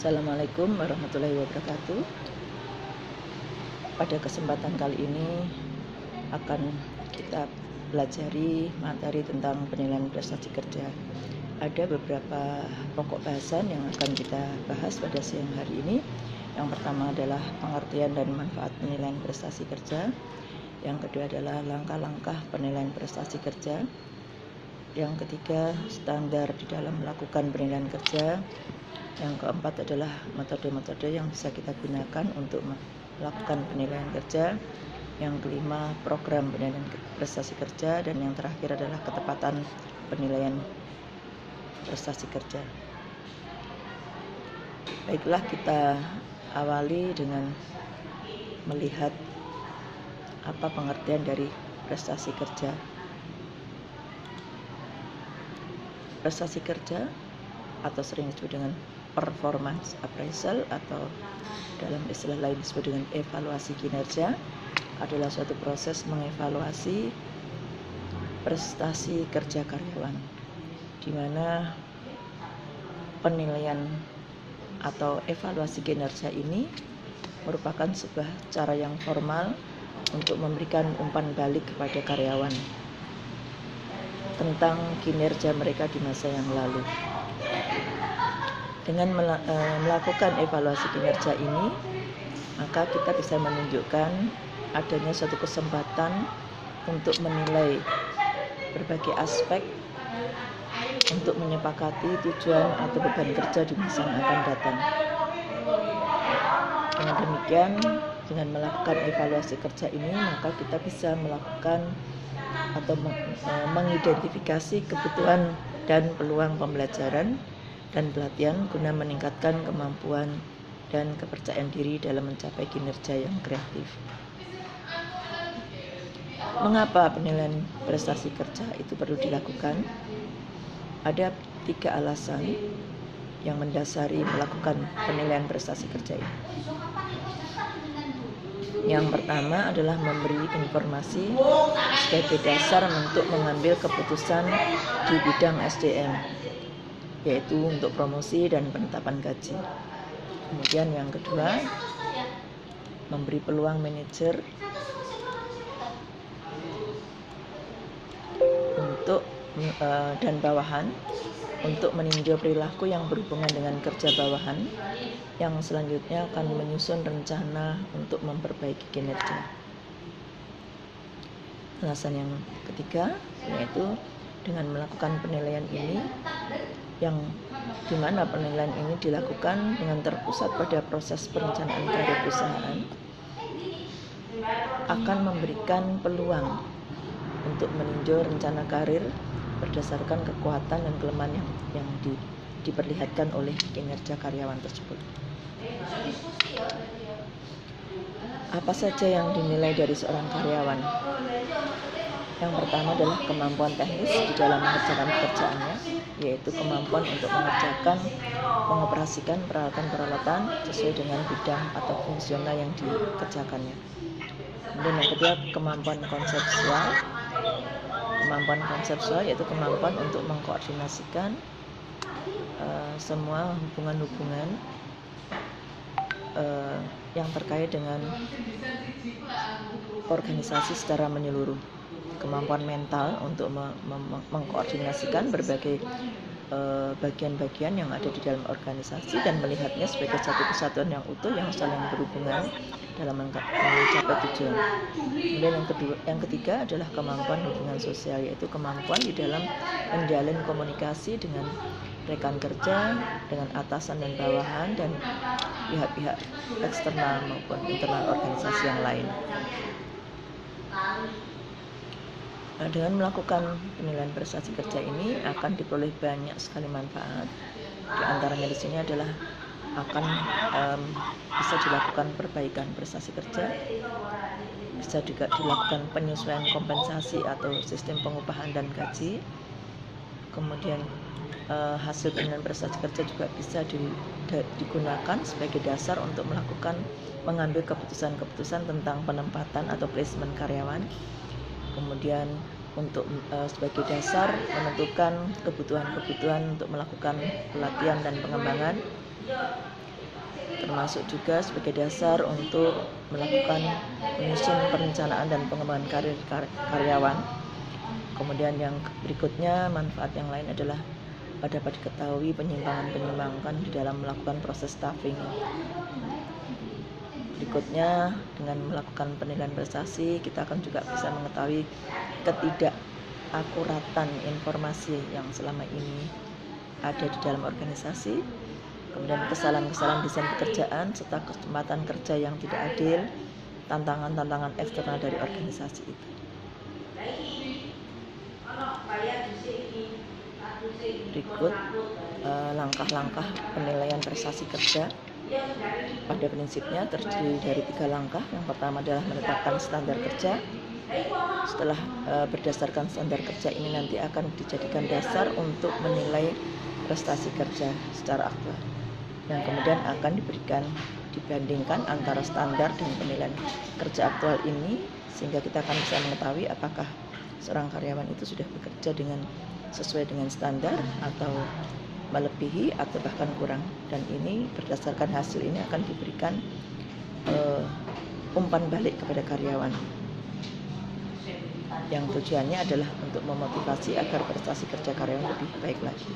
Assalamualaikum warahmatullahi wabarakatuh. Pada kesempatan kali ini akan kita pelajari materi tentang penilaian prestasi kerja. Ada beberapa pokok bahasan yang akan kita bahas pada siang hari ini. Yang pertama adalah pengertian dan manfaat penilaian prestasi kerja. Yang kedua adalah langkah-langkah penilaian prestasi kerja. Yang ketiga, standar di dalam melakukan penilaian kerja. Yang keempat adalah metode-metode yang bisa kita gunakan untuk melakukan penilaian kerja. Yang kelima, program penilaian prestasi kerja dan yang terakhir adalah ketepatan penilaian prestasi kerja. Baiklah kita awali dengan melihat apa pengertian dari prestasi kerja. prestasi kerja atau sering disebut dengan performance appraisal atau dalam istilah lain disebut dengan evaluasi kinerja adalah suatu proses mengevaluasi prestasi kerja karyawan di mana penilaian atau evaluasi kinerja ini merupakan sebuah cara yang formal untuk memberikan umpan balik kepada karyawan tentang kinerja mereka di masa yang lalu. Dengan eh, melakukan evaluasi kinerja ini, maka kita bisa menunjukkan adanya suatu kesempatan untuk menilai berbagai aspek untuk menyepakati tujuan atau beban kerja di masa yang akan datang. Dengan demikian, dengan melakukan evaluasi kerja ini, maka kita bisa melakukan atau e, mengidentifikasi kebutuhan dan peluang pembelajaran dan pelatihan guna meningkatkan kemampuan dan kepercayaan diri dalam mencapai kinerja yang kreatif. Mengapa penilaian prestasi kerja itu perlu dilakukan? Ada tiga alasan yang mendasari melakukan penilaian prestasi kerja ini. Yang pertama adalah memberi informasi sebagai dasar untuk mengambil keputusan di bidang SDM, yaitu untuk promosi dan penetapan gaji. Kemudian yang kedua, memberi peluang manajer untuk uh, dan bawahan untuk meninjau perilaku yang berhubungan dengan kerja bawahan yang selanjutnya akan menyusun rencana untuk memperbaiki kinerja. Alasan yang ketiga yaitu dengan melakukan penilaian ini yang di mana penilaian ini dilakukan dengan terpusat pada proses perencanaan karir perusahaan akan memberikan peluang untuk meninjau rencana karir berdasarkan kekuatan dan kelemahan yang, yang di, diperlihatkan oleh kinerja karyawan tersebut. Apa saja yang dinilai dari seorang karyawan? Yang pertama adalah kemampuan teknis di dalam mengerjakan pekerjaannya, yaitu kemampuan untuk mengerjakan, mengoperasikan peralatan-peralatan sesuai dengan bidang atau fungsional yang dikerjakannya. Kemudian yang kedua, kemampuan konseptual kemampuan konseptual yaitu kemampuan untuk mengkoordinasikan uh, semua hubungan-hubungan uh, yang terkait dengan organisasi secara menyeluruh kemampuan mental untuk me me mengkoordinasikan berbagai Eh, bagian-bagian yang ada di dalam organisasi dan melihatnya sebagai satu kesatuan yang utuh yang saling berhubungan dalam mencapai tujuan. Kemudian yang kedua, yang ketiga adalah kemampuan hubungan sosial yaitu kemampuan di dalam menjalin komunikasi dengan rekan kerja, dengan atasan dan bawahan dan pihak-pihak eksternal maupun internal organisasi yang lain. Nah, dengan melakukan penilaian prestasi kerja ini akan diperoleh banyak sekali manfaat. Di antaranya di sini adalah akan um, bisa dilakukan perbaikan prestasi kerja, bisa juga dilakukan penyesuaian kompensasi atau sistem pengupahan dan gaji. Kemudian uh, hasil penilaian prestasi kerja juga bisa di, de, digunakan sebagai dasar untuk melakukan mengambil keputusan-keputusan tentang penempatan atau placement karyawan kemudian untuk uh, sebagai dasar menentukan kebutuhan-kebutuhan untuk melakukan pelatihan dan pengembangan termasuk juga sebagai dasar untuk melakukan menyusun perencanaan dan pengembangan karir karyawan. Kemudian yang berikutnya manfaat yang lain adalah dapat diketahui penyimpangan-penyimpangan di dalam melakukan proses staffing. Berikutnya dengan melakukan penilaian prestasi kita akan juga bisa mengetahui ketidakakuratan informasi yang selama ini ada di dalam organisasi. Kemudian kesalahan-kesalahan desain pekerjaan serta kesempatan kerja yang tidak adil tantangan-tantangan eksternal dari organisasi itu. Berikut eh, langkah-langkah penilaian prestasi kerja pada prinsipnya terdiri dari tiga langkah. Yang pertama adalah menetapkan standar kerja. Setelah uh, berdasarkan standar kerja ini nanti akan dijadikan dasar untuk menilai prestasi kerja secara aktual yang kemudian akan diberikan dibandingkan antara standar dan penilaian kerja aktual ini sehingga kita akan bisa mengetahui apakah seorang karyawan itu sudah bekerja dengan sesuai dengan standar atau melebihi atau bahkan kurang dan ini berdasarkan hasil ini akan diberikan uh, umpan balik kepada karyawan yang tujuannya adalah untuk memotivasi agar prestasi kerja karyawan lebih baik lagi.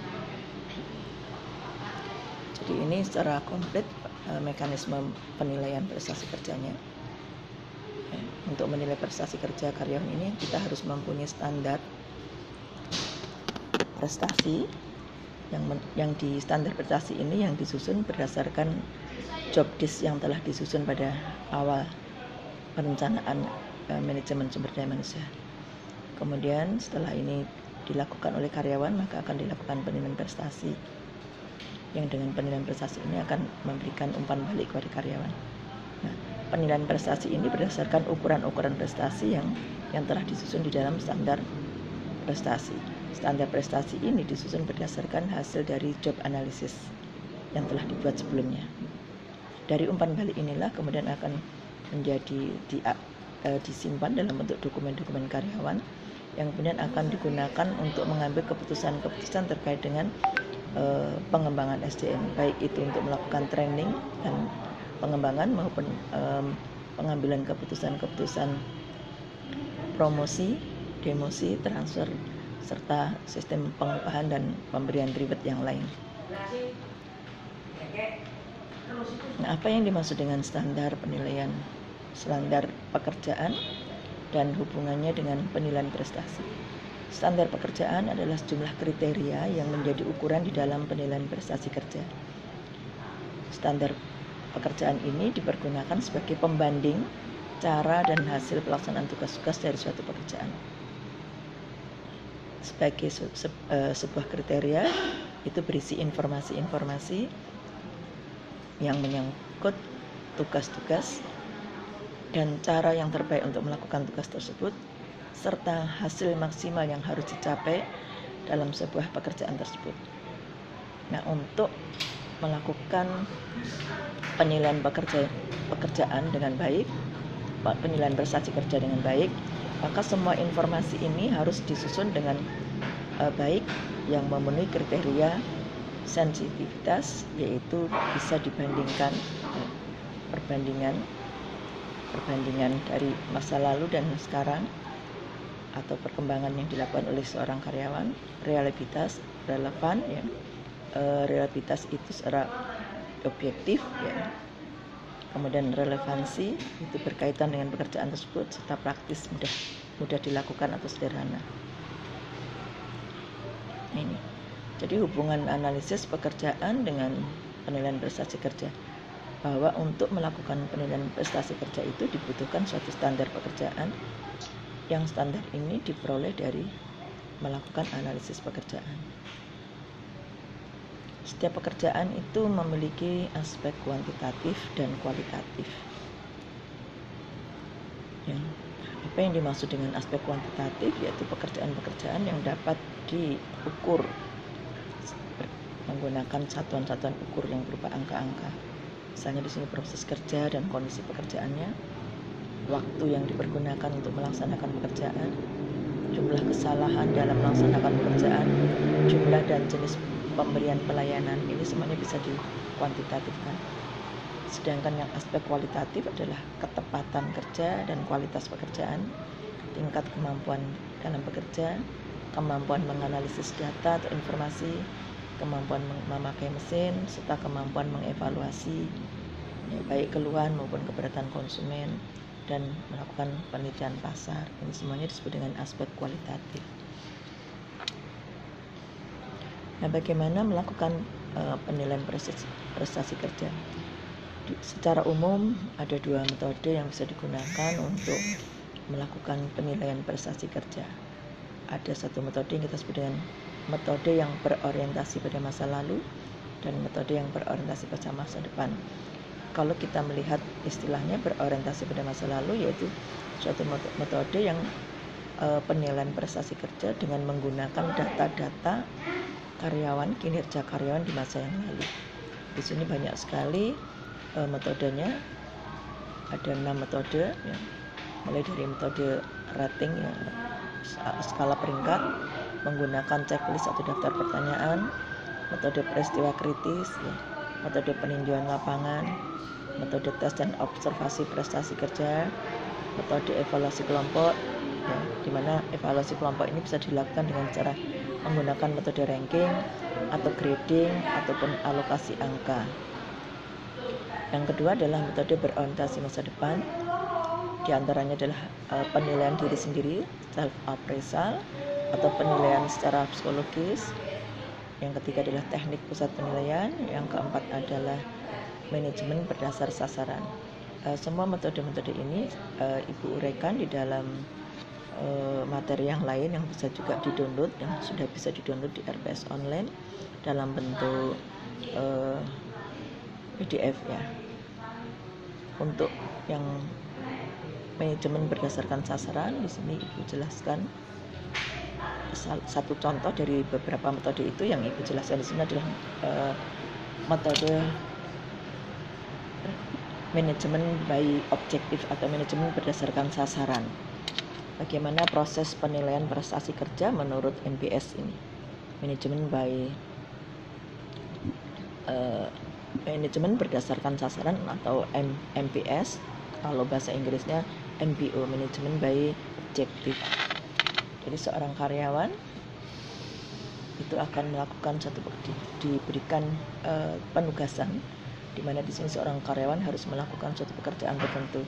Jadi ini secara komplit uh, mekanisme penilaian prestasi kerjanya. Ya, untuk menilai prestasi kerja karyawan ini kita harus mempunyai standar prestasi yang yang di standar prestasi ini yang disusun berdasarkan job disk yang telah disusun pada awal perencanaan uh, manajemen sumber daya manusia. Kemudian setelah ini dilakukan oleh karyawan maka akan dilakukan penilaian prestasi yang dengan penilaian prestasi ini akan memberikan umpan balik kepada karyawan. Nah, penilaian prestasi ini berdasarkan ukuran-ukuran prestasi yang yang telah disusun di dalam standar prestasi. Standar prestasi ini disusun berdasarkan hasil dari job analysis yang telah dibuat sebelumnya. Dari umpan balik inilah kemudian akan menjadi di, uh, disimpan dalam bentuk dokumen-dokumen karyawan yang kemudian akan digunakan untuk mengambil keputusan-keputusan terkait dengan uh, pengembangan SDM baik itu untuk melakukan training dan pengembangan maupun um, pengambilan keputusan-keputusan promosi, demosi, transfer serta sistem pengupahan dan pemberian reward yang lain. Nah, apa yang dimaksud dengan standar penilaian standar pekerjaan dan hubungannya dengan penilaian prestasi? Standar pekerjaan adalah sejumlah kriteria yang menjadi ukuran di dalam penilaian prestasi kerja. Standar pekerjaan ini dipergunakan sebagai pembanding cara dan hasil pelaksanaan tugas-tugas dari suatu pekerjaan. Sebagai se se uh, sebuah kriteria itu berisi informasi-informasi yang menyangkut tugas-tugas dan cara yang terbaik untuk melakukan tugas tersebut serta hasil maksimal yang harus dicapai dalam sebuah pekerjaan tersebut. Nah, untuk melakukan penilaian pekerja, pekerjaan dengan baik, penilaian prestasi kerja dengan baik, maka semua informasi ini harus disusun dengan uh, baik yang memenuhi kriteria sensitivitas yaitu bisa dibandingkan uh, perbandingan perbandingan dari masa lalu dan sekarang atau perkembangan yang dilakukan oleh seorang karyawan, realitas relevan ya. E, realitas itu secara objektif ya. Kemudian relevansi itu berkaitan dengan pekerjaan tersebut serta praktis mudah mudah dilakukan atau sederhana. Ini. Jadi hubungan analisis pekerjaan dengan penilaian prestasi kerja bahwa untuk melakukan penilaian prestasi kerja itu dibutuhkan suatu standar pekerjaan yang standar ini diperoleh dari melakukan analisis pekerjaan. Setiap pekerjaan itu memiliki aspek kuantitatif dan kualitatif. Ya, apa yang dimaksud dengan aspek kuantitatif yaitu pekerjaan-pekerjaan yang dapat diukur menggunakan satuan-satuan ukur yang berupa angka-angka. Misalnya di sini proses kerja dan kondisi pekerjaannya, waktu yang dipergunakan untuk melaksanakan pekerjaan, jumlah kesalahan dalam melaksanakan pekerjaan, jumlah dan jenis pemberian pelayanan ini semuanya bisa dikuantitatifkan. Sedangkan yang aspek kualitatif adalah ketepatan kerja dan kualitas pekerjaan, tingkat kemampuan dalam bekerja, kemampuan menganalisis data atau informasi, kemampuan memakai mesin, serta kemampuan mengevaluasi ya, baik keluhan maupun keberatan konsumen dan melakukan penelitian pasar. Ini semuanya disebut dengan aspek kualitatif. Nah, bagaimana melakukan uh, penilaian prestasi, prestasi kerja? Di, secara umum ada dua metode yang bisa digunakan untuk melakukan penilaian prestasi kerja. Ada satu metode yang kita sebut dengan metode yang berorientasi pada masa lalu dan metode yang berorientasi pada masa depan. Kalau kita melihat istilahnya berorientasi pada masa lalu yaitu suatu metode yang e, penilaian prestasi kerja dengan menggunakan data-data karyawan kinerja karyawan di masa yang lalu. Di sini banyak sekali e, metodenya. Ada enam metode ya. Mulai dari metode rating ya skala peringkat menggunakan checklist atau daftar pertanyaan, metode peristiwa kritis, ya, metode peninjauan lapangan, metode tes dan observasi prestasi kerja, metode evaluasi kelompok, ya, di mana evaluasi kelompok ini bisa dilakukan dengan cara menggunakan metode ranking atau grading ataupun alokasi angka. Yang kedua adalah metode berorientasi masa depan. Di antaranya adalah uh, penilaian diri sendiri, self appraisal, atau penilaian secara psikologis. Yang ketiga adalah teknik pusat penilaian. Yang keempat adalah manajemen berdasar sasaran. Uh, semua metode-metode ini uh, Ibu uraikan di dalam materi yang lain yang bisa juga di-download yang sudah bisa di-download di RPS online dalam bentuk uh, PDF ya. Untuk yang manajemen berdasarkan sasaran di sini Ibu jelaskan satu contoh dari beberapa metode itu yang ibu jelaskan di sini adalah uh, metode manajemen by objektif atau manajemen berdasarkan sasaran. Bagaimana proses penilaian prestasi kerja menurut NPS ini? Manajemen by uh, manajemen berdasarkan sasaran atau M MPS kalau bahasa Inggrisnya MBO manajemen by objektif jadi seorang karyawan itu akan melakukan satu di, diberikan uh, penugasan di mana di sini seorang karyawan harus melakukan suatu pekerjaan tertentu.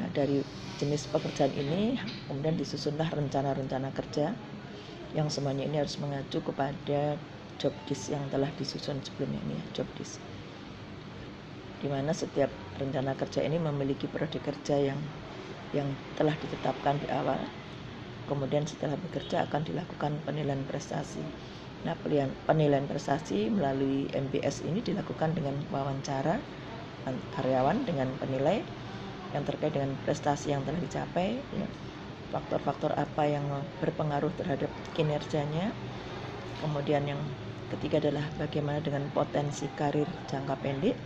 Nah, dari jenis pekerjaan ini kemudian disusunlah rencana-rencana kerja yang semuanya ini harus mengacu kepada job disk yang telah disusun sebelumnya ini ya, job disk. Di mana setiap rencana kerja ini memiliki periode kerja yang yang telah ditetapkan di awal Kemudian setelah bekerja akan dilakukan penilaian prestasi. Nah, penilaian prestasi melalui MPS ini dilakukan dengan wawancara karyawan dengan penilai yang terkait dengan prestasi yang telah dicapai, ya. faktor-faktor apa yang berpengaruh terhadap kinerjanya. Kemudian yang ketiga adalah bagaimana dengan potensi karir jangka pendek,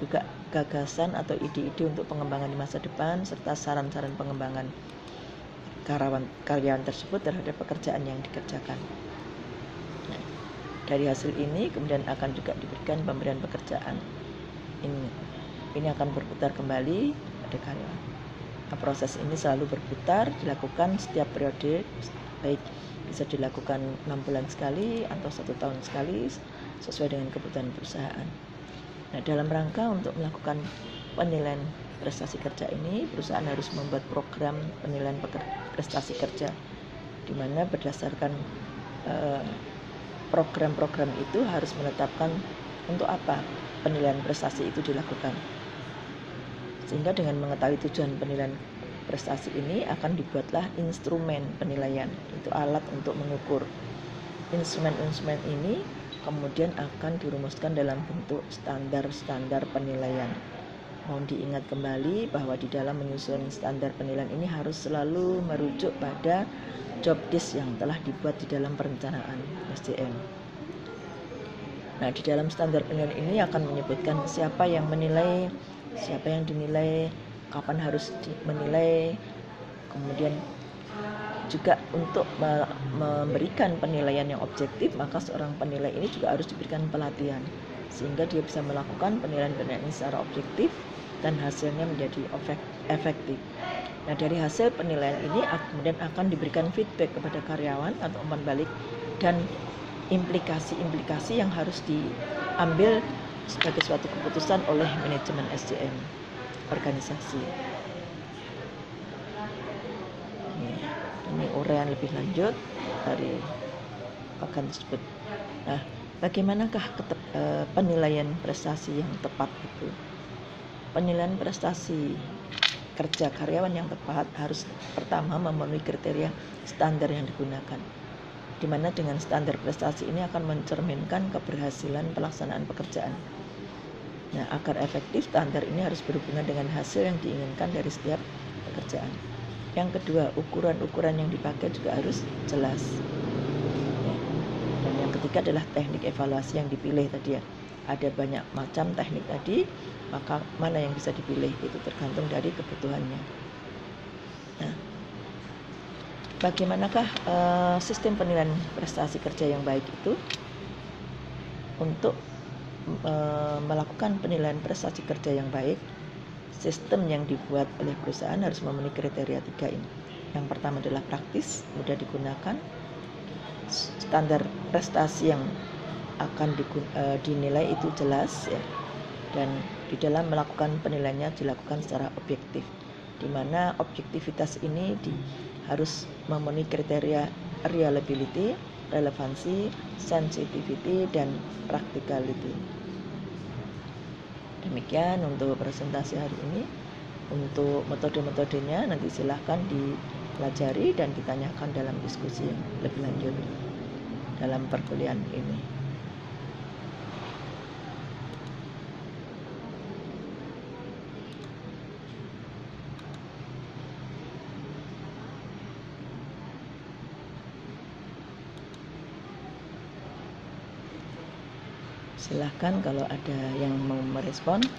juga gagasan atau ide-ide untuk pengembangan di masa depan serta saran-saran pengembangan karyawan karyawan tersebut terhadap pekerjaan yang dikerjakan. Nah, dari hasil ini kemudian akan juga diberikan pemberian pekerjaan. Ini ini akan berputar kembali pada karyawan. Nah, proses ini selalu berputar dilakukan setiap periode baik bisa dilakukan enam bulan sekali atau satu tahun sekali sesuai dengan kebutuhan perusahaan. Nah, dalam rangka untuk melakukan penilaian prestasi kerja ini perusahaan harus membuat program penilaian prestasi kerja di mana berdasarkan eh, program-program itu harus menetapkan untuk apa penilaian prestasi itu dilakukan sehingga dengan mengetahui tujuan penilaian prestasi ini akan dibuatlah instrumen penilaian. Itu alat untuk mengukur. Instrumen-instrumen ini kemudian akan dirumuskan dalam bentuk standar-standar penilaian. Mohon diingat kembali bahwa di dalam menyusun standar penilaian ini harus selalu merujuk pada job disk yang telah dibuat di dalam perencanaan SDM. Nah, di dalam standar penilaian ini akan menyebutkan siapa yang menilai, siapa yang dinilai, kapan harus menilai, kemudian juga untuk memberikan penilaian yang objektif, maka seorang penilai ini juga harus diberikan pelatihan sehingga dia bisa melakukan penilaian-penilaian secara objektif dan hasilnya menjadi efektif. Nah, dari hasil penilaian ini kemudian akan diberikan feedback kepada karyawan atau umpan balik dan implikasi-implikasi yang harus diambil sebagai suatu keputusan oleh manajemen SDM organisasi. Ini, uraian lebih lanjut dari akan tersebut. Nah, bagaimanakah uh, penilaian prestasi yang tepat itu? Penilaian prestasi kerja karyawan yang tepat harus pertama memenuhi kriteria standar yang digunakan di mana dengan standar prestasi ini akan mencerminkan keberhasilan pelaksanaan pekerjaan. Nah, agar efektif, standar ini harus berhubungan dengan hasil yang diinginkan dari setiap pekerjaan. Yang kedua, ukuran-ukuran yang dipakai juga harus jelas. Ya. Dan yang ketiga adalah teknik evaluasi yang dipilih tadi ya. Ada banyak macam teknik tadi, maka mana yang bisa dipilih itu tergantung dari kebutuhannya. Nah, bagaimanakah uh, sistem penilaian prestasi kerja yang baik itu untuk uh, melakukan penilaian prestasi kerja yang baik? Sistem yang dibuat oleh perusahaan harus memenuhi kriteria tiga ini. Yang pertama adalah praktis mudah digunakan. Standar prestasi yang akan di, uh, dinilai itu jelas ya. Dan di dalam melakukan penilaiannya dilakukan secara objektif di mana objektivitas ini di, harus memenuhi kriteria reliability, relevansi, sensitivity, dan practicality. Demikian untuk presentasi hari ini. Untuk metode-metodenya nanti silahkan dipelajari dan ditanyakan dalam diskusi yang lebih lanjut dalam perkuliahan ini. Silahkan kalau ada yang mau merespon